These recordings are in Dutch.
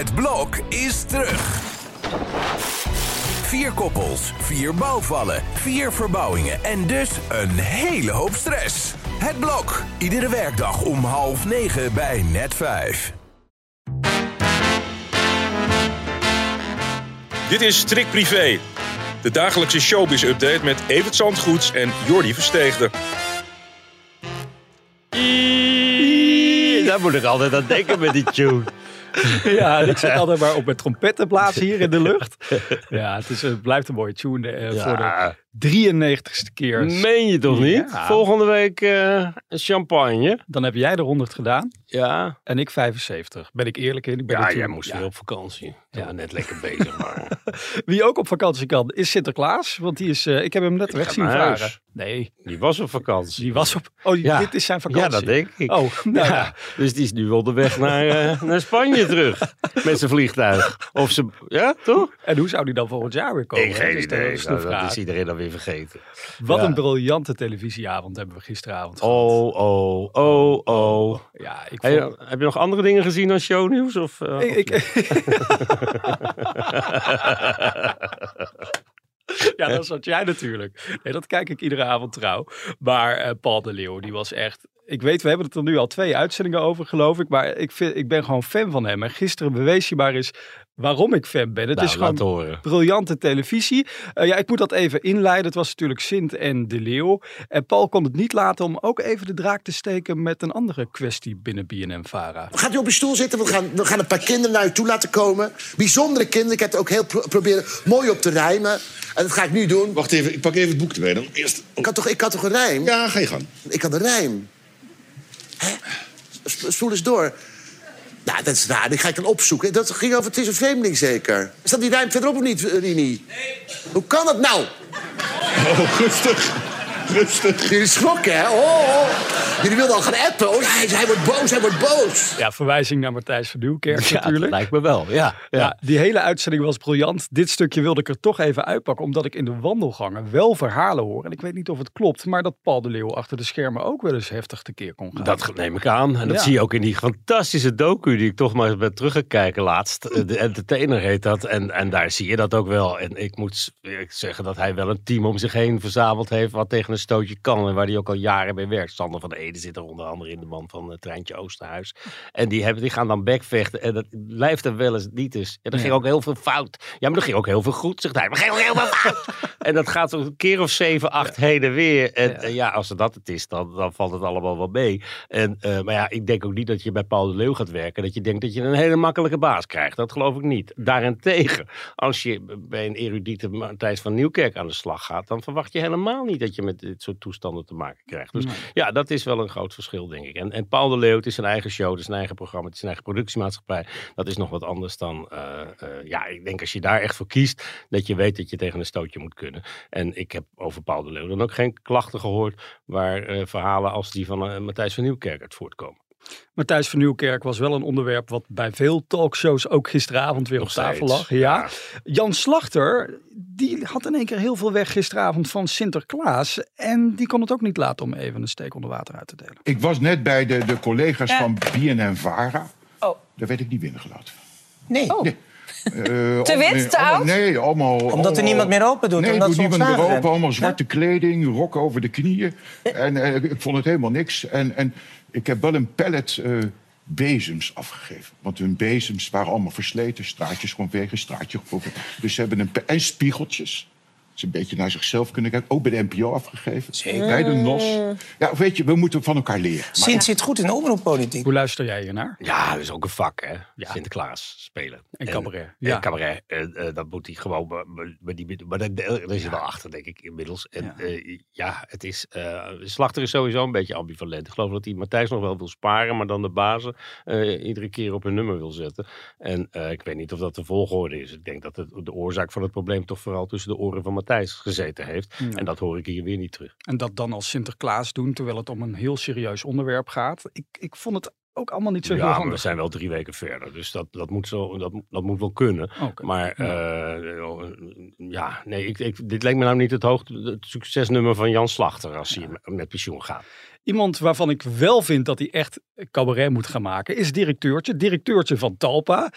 Het blok is terug. Vier koppels, vier bouwvallen, vier verbouwingen en dus een hele hoop stress. Het blok, iedere werkdag om half negen bij net vijf. Dit is Trick Privé, de dagelijkse showbiz-update met Evert Zandgoeds en Jordi Versteegde. Daar moet ik altijd aan denken met die tune. Ja, ik zit altijd maar op mijn trompetten blazen hier in de lucht. Ja, het, is, het blijft een mooie tune eh, voor de 93ste keer. Meen je toch niet? Ja. Volgende week eh, champagne. Dan heb jij de 100 gedaan Ja. en ik 75. Ben ik eerlijk in? Ik ben Ja, jij moest ja. weer op vakantie. Ja, Ja. net lekker bezig, maar... Wie ook op vakantie kan, is Sinterklaas. Want die is, eh, ik heb hem net weg zien varen. huis. Nee, Die was op vakantie. die was op. Oh, die- Ja. dit is zijn vakantie. Ja, dat denk ik. Oh, nou dus die is nu onderweg naar, eh, naar Spanje terug. Met zijn vliegtuig. Of ze, ja, toch? En hoe zou die dan volgend jaar weer komen? Ik geen Dus dat idee. is de Nou, dat is iedereen dan weer vergeten. Wat Ja. een briljante televisieavond hebben we gisteravond gehad. Oh, oh, oh, oh. Ja, ik Hey, heb je nog andere dingen gezien dan shownieuws? Of, eh, Ik, of ik, ja, dat zat jij natuurlijk. Nee, dat kijk ik iedere avond trouw. Maar eh, Paul de Leeuw, die was echt... Ik weet, we hebben het er nu al twee uitzendingen over, geloof ik. Maar ik, vind, ik ben gewoon fan van hem. En gisteren bewees hij maar eens waarom ik fan ben. Het Nou, is gewoon briljante televisie. Eh, ja, ik moet dat even inleiden. Het was natuurlijk Sint en de Leeuw. En Paul kon het niet laten om ook even de draak te steken met een andere kwestie binnen BNM-Vara. Gaat u op uw stoel zitten? We gaan, we gaan een paar kinderen naar u toe laten komen. Bijzondere kinderen. Ik heb het ook heel pro- proberen mooi op te rijmen. En dat ga ik nu doen. Wacht even, ik pak even het boek erbij dan. Eerst. Ik had toch, ik had toch een rijm? Ja, ga je gang. Ik had een rijm. Hè? Sp- Spoel eens door. Nou, dat is raar. Die ga ik dan opzoeken. Dat ging over Het is een vreemdeling zeker. Staat die rijm verderop of niet, Rini? Nee. Hoe kan dat nou? Oh, rustig. Rustig. Jullie schrokken, hè? Oh, oh. Jullie wilden al gaan appen. Oh, hij, hij wordt boos, hij wordt boos. Ja, verwijzing naar Matthijs van Nieuwkerk Ja, dat natuurlijk. lijkt me wel. Ja, ja. Ja, die hele uitzending was briljant. Dit stukje wilde ik er toch even uitpakken, omdat ik in de wandelgangen wel verhalen hoor. En ik weet niet of het klopt, maar dat Paul de Leeuw achter de schermen ook wel eens heftig tekeer kon gaan. Dat neem ik aan. En dat Ja. zie je ook in die fantastische docu die ik toch maar eens ben teruggekijken laatst. Eh, De Entertainer heet dat. En, en daar zie je dat ook wel. En ik moet zeggen dat hij wel een team om zich heen verzameld heeft wat tegen een stootje kan. En waar hij ook al jaren mee werkt. Sander van de Ede zit er onder andere in, de man van het Treintje Oosterhuis. En die, hebben, die gaan dan backvechten. En dat blijft er wel eens niet eens. En er ging ook heel veel fout. Ja, maar er ging ook heel veel goed, zegt hij. Maar er ging ook heel veel fout. en dat gaat zo'n keer of zeven, acht heen en weer. En ja, ja als er dat het is, dan, dan valt het allemaal wel mee. En, eh, maar ja, ik denk ook niet dat je bij Paul de Leeuw gaat werken. Dat je denkt dat je een hele makkelijke baas krijgt. Dat geloof ik niet. Daarentegen, als je bij een erudite Matthijs van Nieuwkerk aan de slag gaat, dan verwacht je helemaal niet dat je met dit soort toestanden te maken krijgt. Dus ja, dat is wel een groot verschil, denk ik. En, en Paul de Leeuw, het is zijn eigen show, het is zijn eigen programma, het is zijn eigen productiemaatschappij. Dat is nog wat anders dan, eh, eh, ja, ik denk als je daar echt voor kiest, dat je weet dat je tegen een stootje moet kunnen. En ik heb over Paul de Leeuw dan ook geen klachten gehoord waar eh, verhalen als die van Matthijs van Nieuwkerk uit voortkomen. Matthijs van Nieuwkerk was wel een onderwerp wat bij veel talkshows ook gisteravond weer Nog op tafel steeds, lag. Ja. Jan Slachter, die had in één keer heel veel weg gisteravond van Sinterklaas. En die kon het ook niet laten om even een steek onder water uit te delen. Ik was net bij de, de collega's Ja. van BNN Vara. Oh. Daar werd ik niet binnengelaten. Nee. Nee. Eh, Te wit, te oud? Nee, allemaal... Omdat er niemand meer open doet, Nee, omdat doet ze niemand meer open. zijn. Allemaal zwarte kleding, rok over de knieën. En eh, ik vond het helemaal niks. En, en ik heb wel een pallet eh, bezems afgegeven. Want hun bezems waren allemaal versleten. Straatjes gewoon weg, een straatje. Dus ze hebben een... En spiegeltjes. Ze een beetje naar zichzelf kunnen kijken. Ook bij de NPO afgegeven. Zeker. Bij de NOS. Ja, weet je, we moeten van elkaar leren. Maar Sint zit goed in de omroeppolitiek. Hoe luister jij hiernaar? Ja, dat is ook een vak, hè? Ja. Sinterklaas spelen. En cabaret, En, ja. en cabaret, eh, eh, dat moet hij gewoon... be- die- Maar daar daar is hij wel achter, denk ik, inmiddels. En Ja. ja, ja het is... eh, Slachter is sowieso een beetje ambivalent. Ik geloof dat hij Matthijs nog wel wil sparen... maar dan de bazen eh, iedere keer op hun nummer wil zetten. En eh, ik weet niet of dat de volgorde is. Ik denk dat het, de oorzaak van het probleem... toch vooral tussen de oren van Matthijs gezeten heeft. En dat hoor ik hier weer niet terug. En dat dan als Sinterklaas doen, terwijl het om een heel serieus onderwerp gaat. Ik, ik vond het ook allemaal niet zo heel Ja, we zijn wel drie weken verder. Dus dat, dat, moet, zo, dat, dat moet wel kunnen. Maar eh, ja, nee, ik, ik, dit leek me nou niet het, hoogte, het succesnummer van Jan Slachter als hij met- pensioen gaat. Iemand waarvan ik wel vind dat hij echt cabaret moet gaan maken, is directeurtje. Directeurtje van Talpa.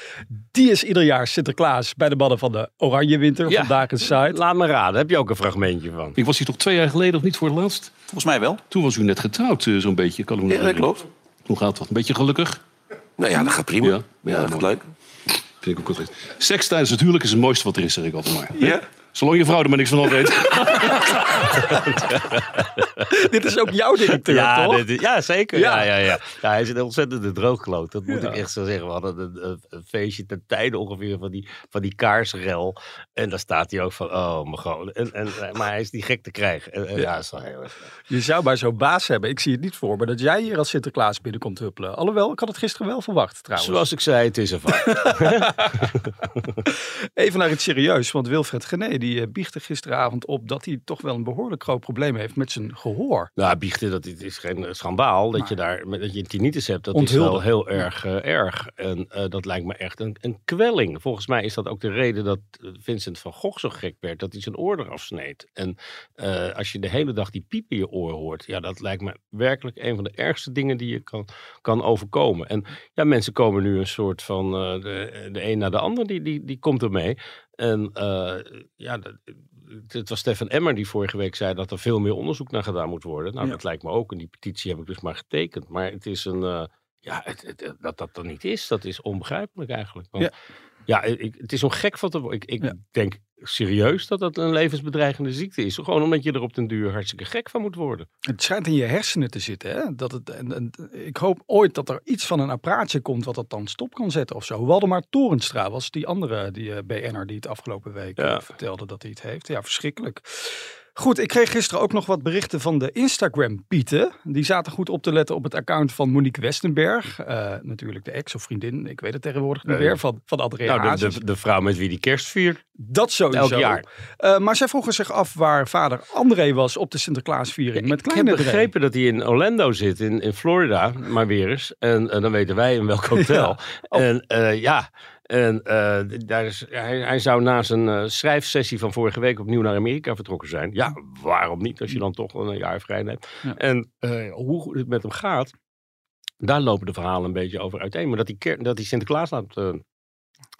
Die is ieder jaar Sinterklaas bij de mannen van de Oranje Winter. Ja. Vandaag een site. Laat me raden, heb je ook een fragmentje van? Ik was hier toch twee jaar geleden of niet voor het laatst? Volgens mij wel. Toen was u net getrouwd, eh, zo'n beetje. Kan Ja, dat klopt. Hoe gaat dat? Een beetje gelukkig? Nou ja, dat gaat prima. Ja. Ja, dat gaat leuk. Vind ik ook altijd. Seks tijdens het huwelijk is het mooiste wat er is, zeg ik altijd maar. Ja? Zolang je vrouw er maar niks van af weet. Dit is ook jouw directeur, Ja, toch? dit ja, zeker. Ja. Ja. Ja, ja, hij is een ontzettende droogkloot. Dat moet ik echt zo zeggen. We hadden een, een, een feestje ten tijde ongeveer van die, van die kaarsrel. En daar staat hij ook van, oh mijn god. En, en, maar hij is niet gek te krijgen. En, en, ja, dat is wel heel erg. Je zou bij zo'n baas hebben. Ik zie het niet voor me dat jij hier als Sinterklaas binnenkomt huppelen. Alhoewel, ik had het gisteren wel verwacht trouwens. Zoals ik zei, het is een vak. Even naar iets serieus. Want Wilfred Gené die eh, biechtte gisteravond op dat hij toch wel een behoorlijk groot probleem heeft met zijn gehoor. Nou, biechten, dat is- geen eh, schandaal. Dat je daar dat je tinnitus hebt, dat Onthulde. is wel heel erg eh, erg. En eh, dat lijkt me echt een, een kwelling. Volgens mij is dat ook de reden dat Vincent van Gogh zo gek werd. Dat hij zijn oor eraf sneed. En als je de hele dag die piep in je oor hoort. Ja, dat lijkt me werkelijk een van de ergste dingen die je kan, kan overkomen. En ja, mensen komen nu een soort van de, de een naar de ander. Die, die, die komt ermee. En eh, ja, dat- het was Stefan Emmer die vorige week zei dat er veel meer onderzoek naar gedaan moet worden. Nou, Ja. dat lijkt me ook. En die petitie heb ik dus maar getekend. Maar het is een. eh, ja, het, het- dat dat er niet is, dat is onbegrijpelijk eigenlijk. Want, Ja. Ja, ik, het is zo gek van te worden. Ik, ik Ja. denk serieus dat dat een levensbedreigende ziekte is. Gewoon omdat je er op den duur hartstikke gek van moet worden. Het schijnt in je hersenen te zitten. Hè? Dat het, en, en, ik hoop ooit dat er iets van een apparaatje komt wat dat dan stop kan zetten of zo. Waldemar Torenstra was die andere die, BN'er die het afgelopen week eh, Ja. vertelde dat hij het heeft. Ja, verschrikkelijk. Goed, ik kreeg gisteren ook nog wat berichten van de Instagram-pieten. Die zaten goed op te letten op het account van Monique Westenberg. Eh, natuurlijk de ex of vriendin, ik weet het tegenwoordig niet meer, van, van Andrea Nou, de, de, de vrouw met wie die kerst viert. Dat sowieso. elk jaar. Eh, maar zij vroegen zich af waar vader André was op de Sinterklaasviering met ik heb kleine begrepen dat hij in Orlando zit, in, in Florida, maar weer eens. En dan weten wij in welk hotel. Oh. En eh, ja, en, eh, daar is, hij, hij zou na zijn eh, schrijfsessie van vorige week opnieuw naar Amerika vertrokken zijn. Ja, waarom niet als je dan toch een jaar vrij hebt. Ja. En eh, hoe het met hem gaat, daar lopen de verhalen een beetje over uiteen. Maar dat hij, ker- dat hij Sinterklaas laat, eh,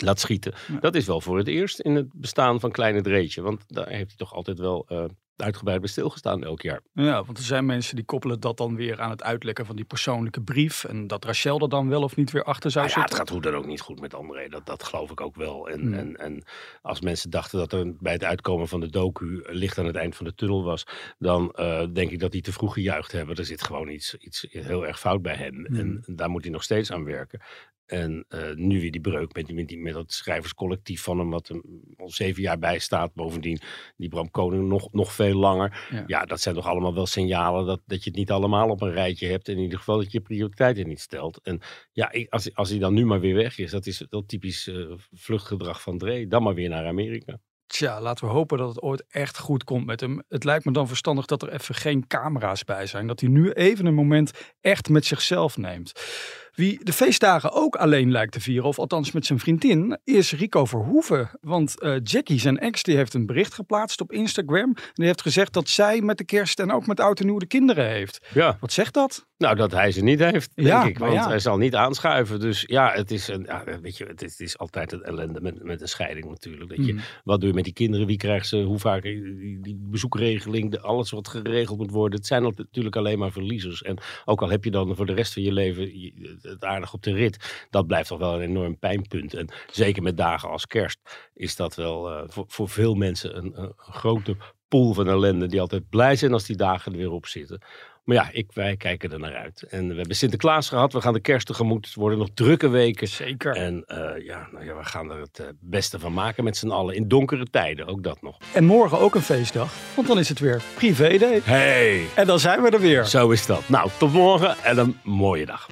laat schieten, Ja. dat is wel voor het eerst in het bestaan van Kleine Dreetje. Want daar heeft hij toch altijd wel eh, uitgebreid bij stilgestaan elk jaar. Ja, want er zijn mensen die koppelen dat dan weer aan het uitlekken van die persoonlijke brief. En dat Rachel er dan wel of niet weer achter zou Nou ja, het zitten. gaat hoe dan ook niet goed met André. Dat, dat geloof ik ook wel. En, Hmm. en, en als mensen dachten dat er bij het uitkomen van de docu licht aan het eind van de tunnel was, dan eh, denk ik dat die te vroeg gejuicht hebben. Er zit gewoon iets, iets heel erg fout bij hem. Hmm. En daar moet hij nog steeds aan werken. En eh, nu weer die breuk met, die, met, die, met dat schrijverscollectief van hem, wat hem al zeven jaar bijstaat. Bovendien die Bram Koning nog, nog veel langer. Ja. Ja. dat zijn toch allemaal wel signalen dat, dat je het niet allemaal op een rijtje hebt. In ieder geval dat je prioriteiten niet stelt. En ja, ik, als, als hij dan nu maar weer weg is, dat is wel typisch eh, vluchtgedrag van Dre. Dan maar weer naar Amerika. Tja, laten we hopen dat het ooit echt goed komt met hem. Het lijkt me dan verstandig dat er even geen camera's bij zijn. Dat hij nu even een moment echt met zichzelf neemt. Wie de feestdagen ook alleen lijkt te vieren, of althans met zijn vriendin, is Rico Verhoeven. Want eh, Jackie, zijn ex, die heeft een bericht geplaatst op Instagram. En die heeft gezegd dat zij met de kerst en ook met oud en nieuw de kinderen heeft. Ja, Wat zegt dat? Nou dat hij ze niet heeft, denk Ja, ik. Want ja. hij zal niet aanschuiven. Dus ja, het is, een, ja, weet je, het is, het is altijd het ellende met, met een scheiding natuurlijk. Dat je, Mm. Wat doe je met die kinderen? Wie krijgt ze? Hoe vaak? Die, die bezoekregeling, de, alles wat geregeld moet worden. Het zijn natuurlijk alleen maar verliezers. En ook al heb je dan voor de rest van je leven je- het aardig op de rit. Dat blijft toch wel een enorm pijnpunt. En zeker met dagen als kerst is dat wel eh, voor, voor veel mensen een, een grote pool van ellende. Die altijd blij zijn als die dagen er weer op zitten. Maar ja, ik, wij kijken er naar uit. En we hebben Sinterklaas gehad. We gaan de kerst tegemoet. Het worden nog drukke weken. Zeker. En eh, ja, nou ja, we gaan er het eh, beste van maken met z'n allen. In donkere tijden, ook dat nog. En morgen ook een feestdag, want dan is het weer privé day. Hey, En dan zijn we er weer. zo is dat. Nou, tot morgen en een mooie dag.